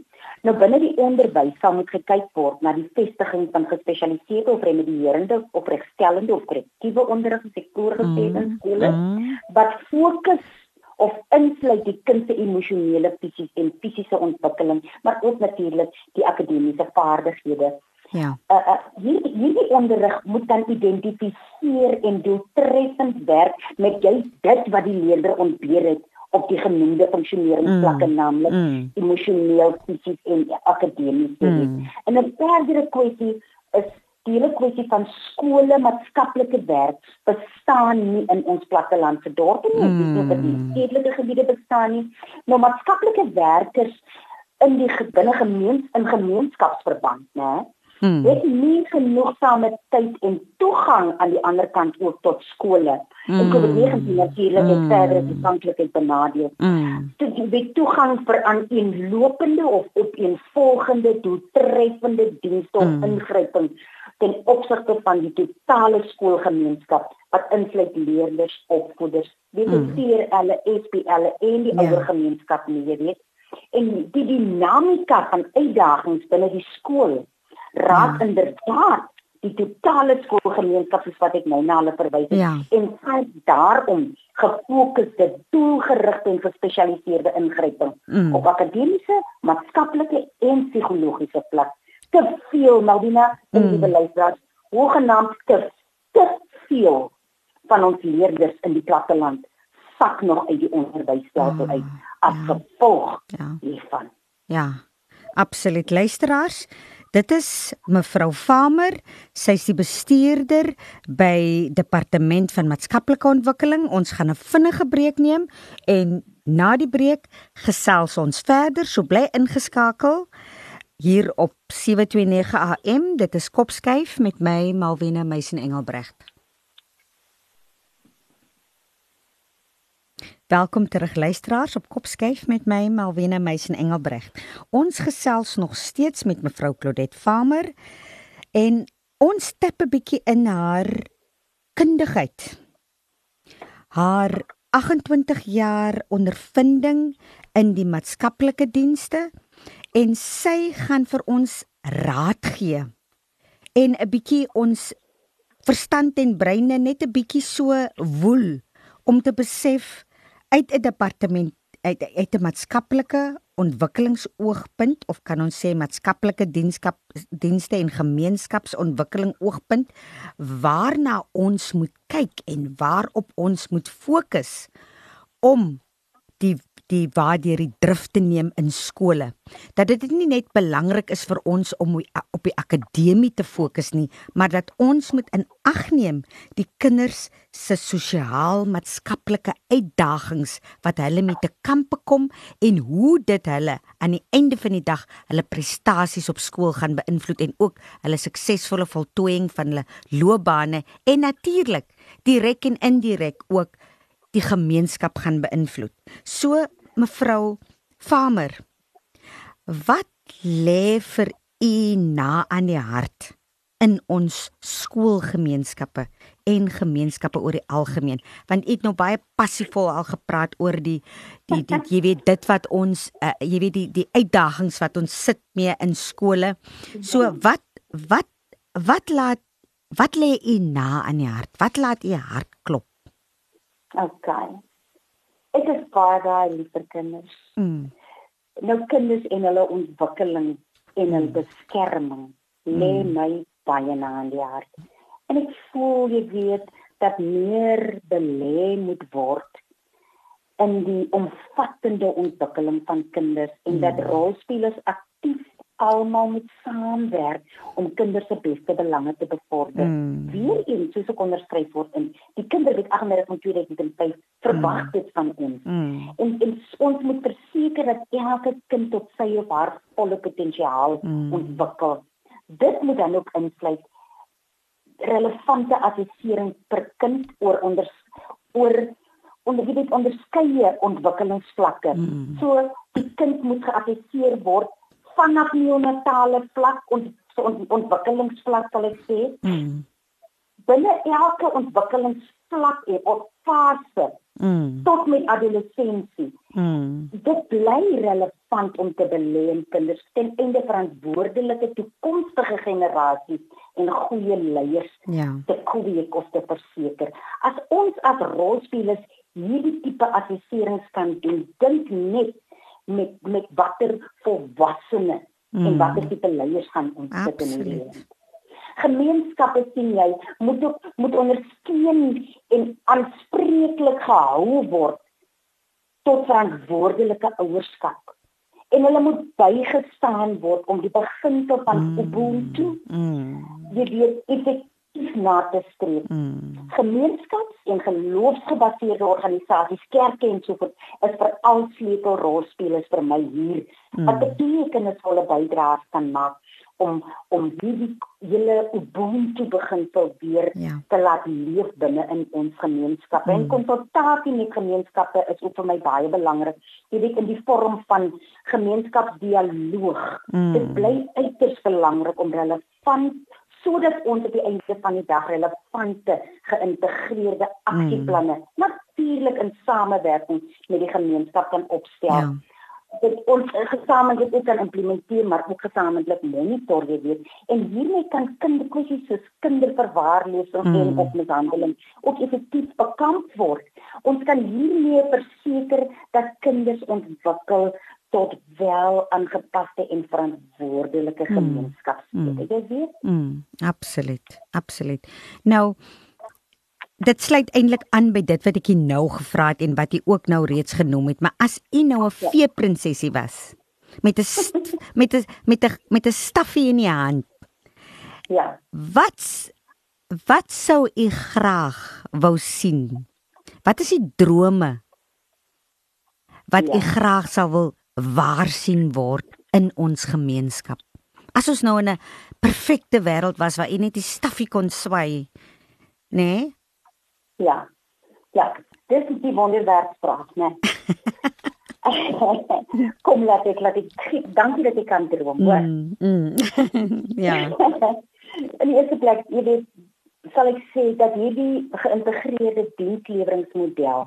Nou binne die onderwys sal moet gekyk word na die vestiging van gespesialiseerde of remedierende of regstellende of korrektiewe onderrig sektore gesê in mm, skole mm. wat fokus of insluit die kind se emosionele fisiese en fisiese ontwikkeling, maar ook natuurlik die akademiese vaardighede. Ja. Uh, uh, hierdie hierdie onderrig moet dan identifiseer en doeltreffend werk met jy dit wat die leerder ontbeer het op die genoemde funksioneringsvlakke mm. naamlik mm. emosioneel, fisies en akademies. Mm. En 'n verdere kwessie is die hele kwessie van skole maatskaplike werk bestaan nie in ons plattelandse dorpe nie, mm. dis nie in stedelike gebiede bestaan nie. Nou maatskaplike werkers in die binne gemeens in gemeenskapsverband, né? Hmm. Dit nie genoegsame tyd en toegang aan die ander kant ook tot skole. Hmm. En COVID-19 natuurlik het hmm. verder die toeganklikheid benadeel. Hmm. Dit die toegang vir aan inlopende of opeenvolgende doeltreffende dienste of hmm. ingryping ten opsigte van die totale skoolgemeenskap wat insluit leerders, opvoeders, bestuur hmm. hulle SPL en die ja. ouer gemeenskap nie, jy weet. En die dinamika van uitdagings binne die skool raak ja. inderdaad die totale skoolgemeenskap soos wat ek nou na hulle verwys het ja. en sy daarom gefokusde doelgerigte en gespesialiseerde ingryping mm. op akademiese, maatskaplike en psigologiese vlak. Te veel Maldina en die mm. beleidsraad hoegenaamd te, te veel van ons leerders in die platteland sak nog uit die onderwysstelsel oh, uit as ja. gevolg ja. hiervan. Ja. Absoluut luisteraars. Dit is mevrou Farmer, sy is die bestuurder by Departement van Maatskaplike Ontwikkeling. Ons gaan 'n vinnige breek neem en na die breek gesels ons verder. So bly ingeskakel hier op 729 AM. Dit is Kopskyf met my Malwena Meisen Engelbregt. Welkom terug luisteraars op Kopskyf met my Malwena Meisen Engelbreg. Ons gesels nog steeds met mevrou Claudette Farmer en ons stap 'n bietjie in haar kundigheid. Haar 28 jaar ondervinding in die maatskaplike dienste en sy gaan vir ons raad gee en 'n bietjie ons verstand en breine net 'n bietjie so woel om te besef uit 'n departement uit uit 'n maatskaplike ontwikkelingsoogpunt of kan ons sê maatskaplike dienskap dienste en gemeenskapsontwikkeling oogpunt waarna ons moet kyk en waarop ons moet fokus om die die waar deur die drif te neem in skole. Dat dit nie net belangrik is vir ons om op die akademie te fokus nie, maar dat ons moet in ag neem die kinders se sosiaal-maatskaplike uitdagings wat hulle met te kampe kom en hoe dit hulle aan die einde van die dag hulle prestasies op skool gaan beïnvloed en ook hulle suksesvolle voltooiing van hulle loopbane en natuurlik direk en indirek ook die gemeenskap gaan beïnvloed. So mevrou Farmer. Wat lê vir u na aan die hart in ons skoolgemeenskappe en gemeenskappe oor die algemeen? Want u het nou baie passievol al gepraat oor die die die jy weet dit wat ons uh, jy weet die die uitdagings wat ons sit mee in skole. So wat wat wat laat wat lê u na aan die hart? Wat laat u hart klop? Okay. Ek is baie baie lief vir kinders. Mm. Nou kinders en hulle ontwikkeling en hulle mm. beskerming lê mm. my baie na in die hart. En ek voel jy weet dat meer belê moet word in die omvattende ontwikkeling van kinders en mm. dat rolspelers aktief almal moet saamwerk om kinders se beste belange te bevorder. Mm. Weereens soos ek onderskryf word in die kinderwet 38 van 2005 verwag mm. dit van ons. Mm. En, en ons moet verseker dat elke kind tot sy of haar volle potensiaal mm. ontwikkel. Dit moet dan ook insluit relevante assessering per kind oor onder oor onder die onderskeie ontwikkelingsvlakke. Mm. So die kind moet geassesseer word vanaf neonatale vlak ont, ont, ontwikkelingsvlak sal ek sê. Mm. Binne elke ontwikkelingsvlak of fase mm. tot met adolessensie. Mm. Dit bly relevant om te belê in kinders ten einde verantwoordelike toekomstige generasies en goeie leiers ja. te kweek of te verseker. As ons as rolspelers hierdie tipe assesserings kan doen, dink net met met watter volwassene mm. en watter tipe leiers gaan ons sit in die lewe. Gemeenskappe sien jy moet ook moet ondersteun en aanspreeklik gehou word tot verantwoordelike ouerskap. En hulle moet bygestaan word om die beginsel van mm. Ubuntu mm. jy weet na te streef. Mm. Gemeenskaps- en geloofsgebaseerde organisasies, kerke en so voort is veral sleutelrolspelers vir my hier mm. wat betekenisvolle bydraes kan maak om om hierdie hele ubuntu begin probeer ja. te laat leef binne in ons gemeenskap. Mm. En konsultasie met gemeenskappe is ook vir my baie belangrik. Jy weet in die vorm van gemeenskapsdialoog. Mm. Dit bly uiters belangrik om relevant sodat ons op die einde van die dag relevante geïntegreerde aksieplanne mm. natuurlik in samewerking met die gemeenskap kan opstel. Ja. Dit ons gesamentlik ook kan implementeer maar ook gesamentlik monitor jy weet en hiermee kan kinderkwessies soos kinderverwaarlosing mm. en of mishandeling ook effektief bekamp word. Ons kan hiermee verseker dat kinders ontwikkel tot wel aangepaste en verantwoordelike hmm. gemeenskapslede. Jy weet? Mm, absoluut, absoluut. Nou dit sluit eintlik aan by dit wat ek nou gevra het en wat jy ook nou reeds genoem het, maar as u nou 'n ja. veeprinsesie was met 'n met 'n met 'n met 'n staffie in die hand. Ja. Wat wat sou u graag wou sien? Wat is die drome wat ja. u graag sou wil waar sien word in ons gemeenskap. As ons nou in 'n perfekte wêreld was waar jy net die staffie kon swai, nê? Nee? Ja. Ja, dis die wonderwerkspraak, né? Kom laat ek laat ek dankie dat ek kan droom, hoor. Mm, mm. ja. in die eerste plek, jy weet, sal ek sê dat hierdie geïntegreerde diensleweringsmodel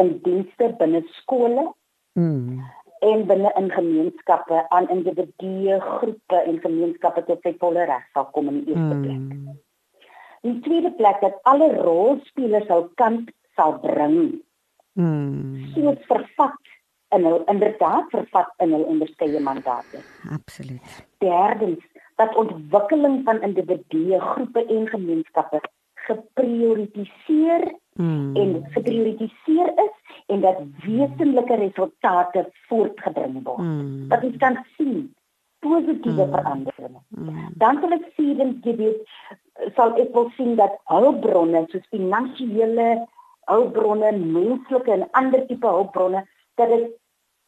in dienste binne skole. Mm en binne in gemeenskappe aan individue, groepe en gemeenskappe tot sy volle reg sal kom in die eerste plek. Mm. In tweede plek dat alle rolspelers hul kant sal bring. Mm. Soos vervat in hul inderdaad vervat in hul onderskeie mandate. Absoluut. Derdens dat ontwikkeling van individue, groepe en gemeenskappe geprioritiseer mm. en geprioritiseer is en dat wesenlike resultate voortgebring word. Mm. Dat ons kan sien positiewe mm. veranderinge. Mm. Dan sal ek sien dit sal ek wil sien dat hulpbronne soos finansiële hulpbronne, menslike en ander tipe hulpbronne dat dit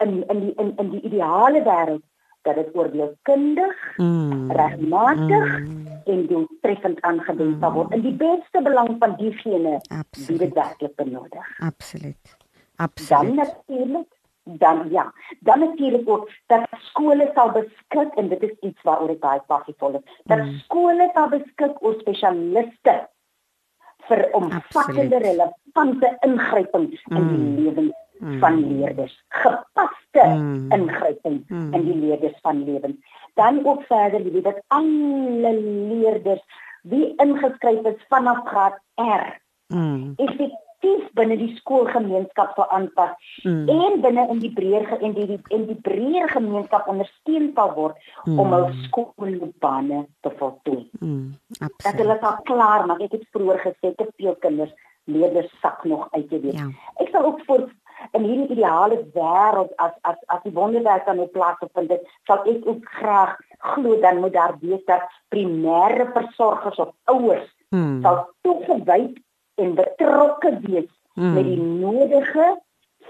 in in die in in die ideale wêreld dat dit oordeelkundig, mm. regmatig mm. en doeltreffend aangewend sal word in die beste belang van diegene wie dit werklik benodig. Absoluut. Absoluut. Dan natuurlik dan ja, dan natuurlik ook dat skole sal beskik en dit is iets waaroor ek baie passievol is. Dat mm. skole sal beskik oor spesialiste vir omvattende relevante ingryping mm. in die mm. lewens mm. van leerders. Gepaste mm. ingryping mm. in die leerders van lewens. Dan ook verder wie dat alle leerders wie ingeskryf is vanaf graad R. Mm. Effektief aktief binne die skoolgemeenskap sou aanpas mm. en binne in die breër en die en die breër gemeenskap ondersteun sal word mm. om hul skoolloopbane te voltooi. Mm. Dat hulle sal klaar maak. Ek het vroeër gesê te veel kinders leerders sak nog uit te weet. Ja. Ek sal ook vir in hierdie ideale wêreld as as as die wonderwerk aan op plaas vind dit sal ek ook graag glo dan moet daar wees dat primêre versorgers of ouers hmm. sal toegewyd en betrokke wees mm. met die nodige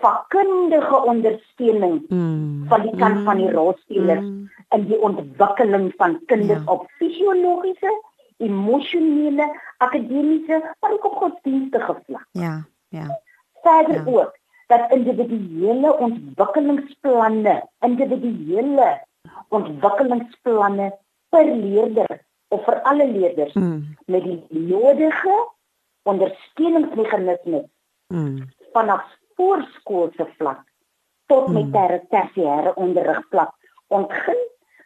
vakkundige ondersteuning mm. van die kant mm. van die rolspelers mm. in die ontwikkeling van kinders ja. op fisiologiese, emosionele, akademiese, maar ook op godsdienstige vlak. Ja, ja. Verder ja. ook dat individuele ontwikkelingsplanne, individuele ontwikkelingsplanne per leerder of vir alle leerders mm. met die nodige ondersteuningsmeganismes mm. vanaf voorskoolse vlak tot met mm. tersiêre onderrigvlak ontgin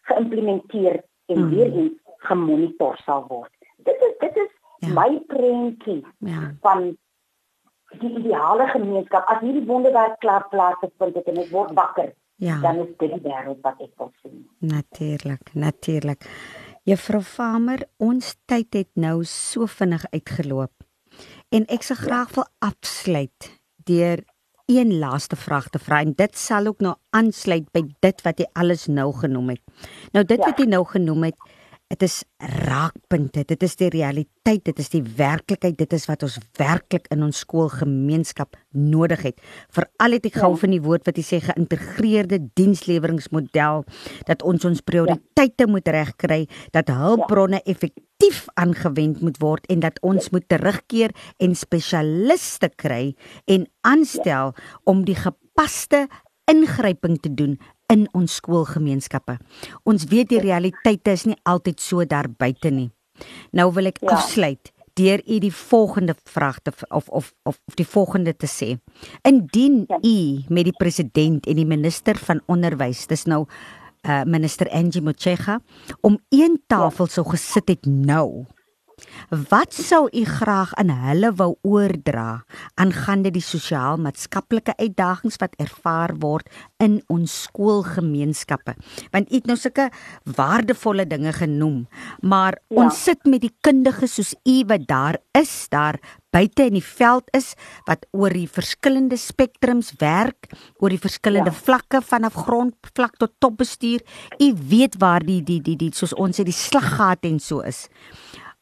geïmplementeer en mm. weer eens gemonitor sal word. Dit is dit is ja. my prentjie ja. van die ideale gemeenskap as hierdie wonderwerk klaar plaasvind dit en ek word wakker. Ja. Dan is dit die wêreld wat ek wil sien. Natuurlik, natuurlik. Juffrou Farmer, ons tyd het nou so vinnig uitgeloop. En ek sou graag wil afsluit deur een laaste vraag te vra en dit sal ook nou aansluit by dit wat jy alles nou genoem het. Nou dit ja. wat jy nou genoem het, dit is raakpunte, dit is die realiteit, dit is die werklikheid, dit is wat ons werklik in ons skoolgemeenskap nodig het. Veral het ek ja. van die woord wat jy sê geïntegreerde diensleweringmodel dat ons ons prioriteite ja. moet regkry, dat hulpbronne ja. effektief aangewend moet word en dat ons ja. moet terugkeer en spesialiste kry en aanstel ja. om die gepaste ingryping te doen in ons skoolgemeenskappe. Ons weet die realiteite is nie altyd so daar buite nie. Nou wil ek ja. afsluit deur u die volgende vraag te of of of die volgende te sê. Indien ja. u met die president en die minister van onderwys, dis nou uh minister Angie Motshega om een tafel ja. sou gesit het nou Wat sou u graag aan hulle wou oordra aangaande die sosiaal-maatskaplike uitdagings wat ervaar word in ons skoolgemeenskappe? Want u het nou sulke waardevolle dinge genoem, maar ja. ons sit met die kundiges soos u wat daar is, daar buite in die veld is wat oor die verskillende spektrums werk, oor die verskillende ja. vlakke vanaf grondvlak tot topbestuur. U weet waar die die die die soos ons sê die slaggate en so is.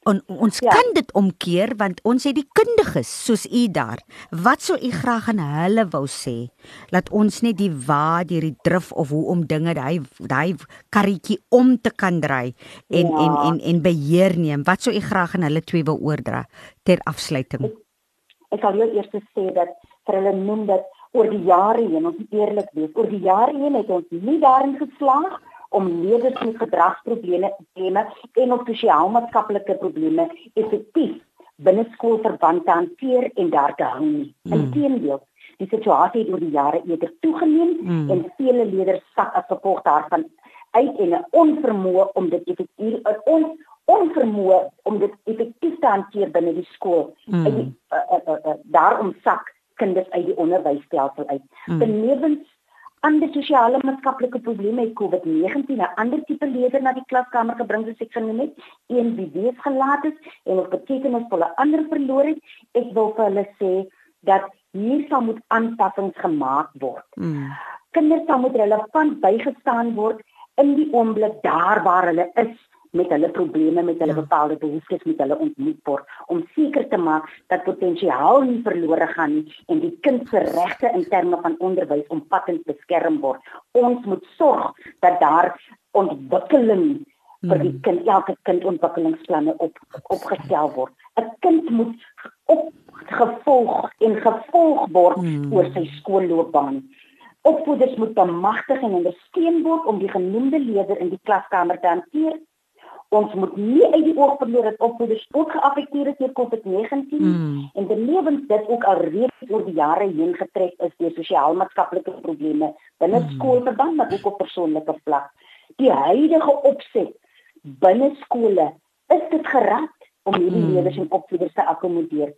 On, ons ja. kan dit omkeer want ons het die kundiges soos u daar. Wat sou u graag aan hulle wou sê? Laat ons net die waar deur die drif of hoe om dinge daai daai karretjie om te kan draai en ja. en en en beheer neem. Wat sou u graag aan hulle twee wou oordra ter afsluiting? Ek, ek sal jou eers sê dat vir hulle noem dat oor die jare heen, ons eerlik wees, oor die jare heen het ons nie daarin geslaag om leerders met gedragsprobleme probleme en of sosiaal-maatskaplike probleme effektief binne skoolverband te hanteer en daar te hou nie. Hmm. Inteendeel, Die situasie het oor die jare eerder toegeneem mm. en vele leerders sak as gevolg daarvan uit en 'n onvermoë om dit effektief on, onvermoë om dit effektief te hanteer binne die skool. Mm. Die, uh, uh, uh, uh, daarom sak kinders uit die onderwysstelsel uit. Mm. Benewens ander sosiale maatskaplike probleme het COVID-19 'n ander tipe leerder na die klaskamer gebring soos ek genoem het, een wie wees gelaat is en op betekenisvolle ander verloor het. Ek wil vir hulle sê dat hier sal moet aanpassings gemaak word. Mm. Kinders sal moet relevant bygestaan word in die oomblik daar waar hulle is met hulle probleme met hulle ja. bepaalde behoeftes met hulle ontmoet word om seker te maak dat potensiaal nie verlore gaan nie en die kind se regte in terme van onderwys omvattend beskerm word. Ons moet sorg dat daar ontwikkeling vir die hmm. kind elke kind ontwikkelingsplanne op opgestel word. 'n Kind moet opgevolg en gevolg word hmm. oor sy skoolloopbaan. Opvoeders moet bemagtig en ondersteun word om die genoemde leerder in die klaskamer te hanteer ons moet nie uit die oog verloor dat opvoeders ook geaffekteer is deur COVID-19 mm. en benewens dit ook al reeds oor die jare heen getrek is deur sosiaal-maatskaplike probleme binne mm. skoolverband maar ook op persoonlike vlak. Die huidige opset binne skole is dit gerad om hierdie mm. leerders en opvoeders te akkommodeer.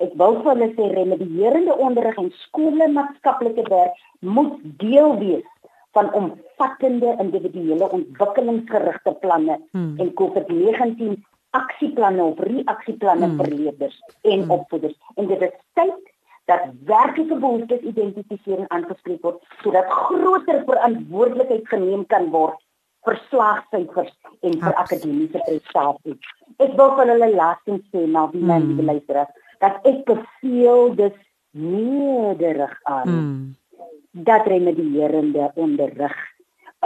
Ek wil vir hulle sê remedierende onderrig en skoolmaatskaplike werk moet deel wees van omvattende individuele ontwikkelingsgerigte planne hmm. en COVID-19 aksieplanne of reaksieplanne hmm. vir leerders en hmm. opvoeders. En dit is tyd dat werklike behoeftes identifiseer en aangespreek word sodat groter verantwoordelikheid geneem kan word vir slaagsyfers en vir akademiese prestasies. Ek wil van hulle laastens sê na wie men hmm. luister dat ek beveel dis nederig aan. Hmm dat remedierende onderrig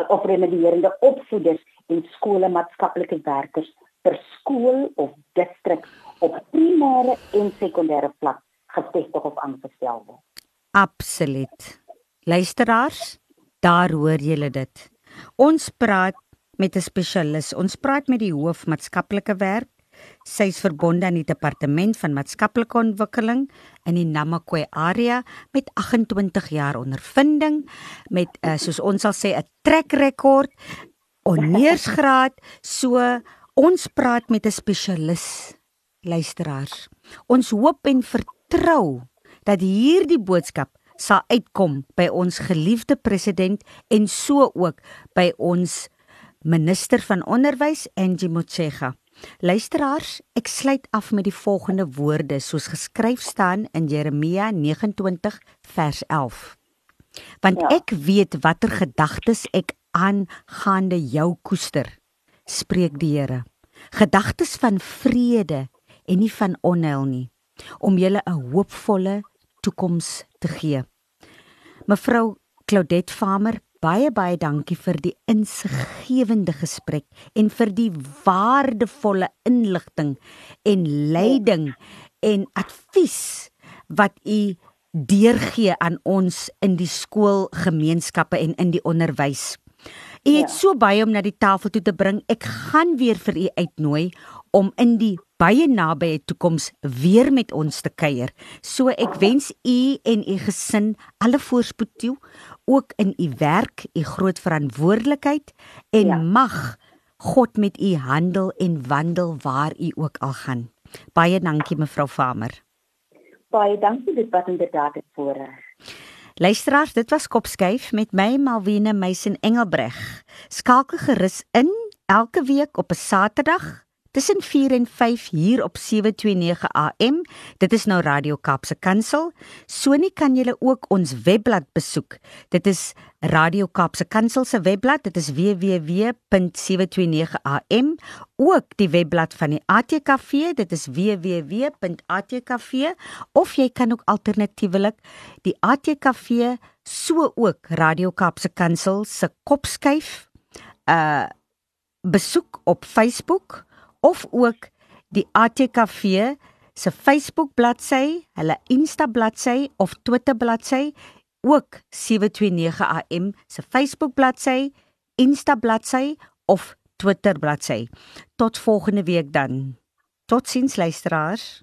of remedierende opvoeders en skole maatskaplike werkers per skool of distrik op primêre en sekondêre vlak gevestig of aangestel word. Absoluut. Luisteraars, daar hoor julle dit. Ons praat met 'n spesialis. Ons praat met die hoof maatskaplike werk Sy is verbonde aan die departement van maatskaplike ontwikkeling in die Namakwa area met 28 jaar ondervinding met uh, soos ons sal sê 'n trek rekord onneersgraad so ons praat met 'n spesialis luisteraars. Ons hoop en vertrou dat hierdie boodskap sal uitkom by ons geliefde president en so ook by ons minister van onderwys Angie Motshega Luisteraars, ek sluit af met die volgende woorde soos geskryf staan in Jeremia 29 vers 11. Want ja. ek weet watter gedagtes ek aangaande jou koester, spreek die Here. Gedagtes van vrede en nie van onheil nie, om julle 'n hoopvolle toekoms te gee. Mevrou Claudette Farmer, baie baie dankie vir die insiggewende gesprek en vir die waardevolle inligting en leiding en advies wat u deurgee aan ons in die skoolgemeenskappe en in die onderwys. U het ja. so baie om na die tafel toe te bring. Ek gaan weer vir u uitnooi om in die baie nabye toekoms weer met ons te kuier. So ek wens u en u gesin alle voorspoed toe ook in u werk, u groot verantwoordelikheid en ja. mag God met u handel en wandel waar u ook al gaan. Baie dankie mevrou Farmer. Baie dankie dit was inderdaad 'n voorreg. Luisteraars, dit was Kopskyf met my Malwene Meisen Engelbreg. Skakel gerus in elke week op 'n Saterdag tussen 4 en 5 hier op 729 AM. Dit is nou Radio Kaapse Kansel. Sonie kan julle ook ons webblad besoek. Dit is Radio Kaapse Kansel se webblad. Dit is www.729am. Ook die webblad van die ATKV. Dit is www.atkv of jy kan ook alternatiefelik die ATKV so ook Radio Kaapse Kansel se kopskuif uh besoek op Facebook of ook die ATKV se Facebook bladsy, hulle Insta bladsy of Twitter bladsy, ook 729 AM se Facebook bladsy, Insta bladsy of Twitter bladsy. Tot volgende week dan. Totsiens luisteraars.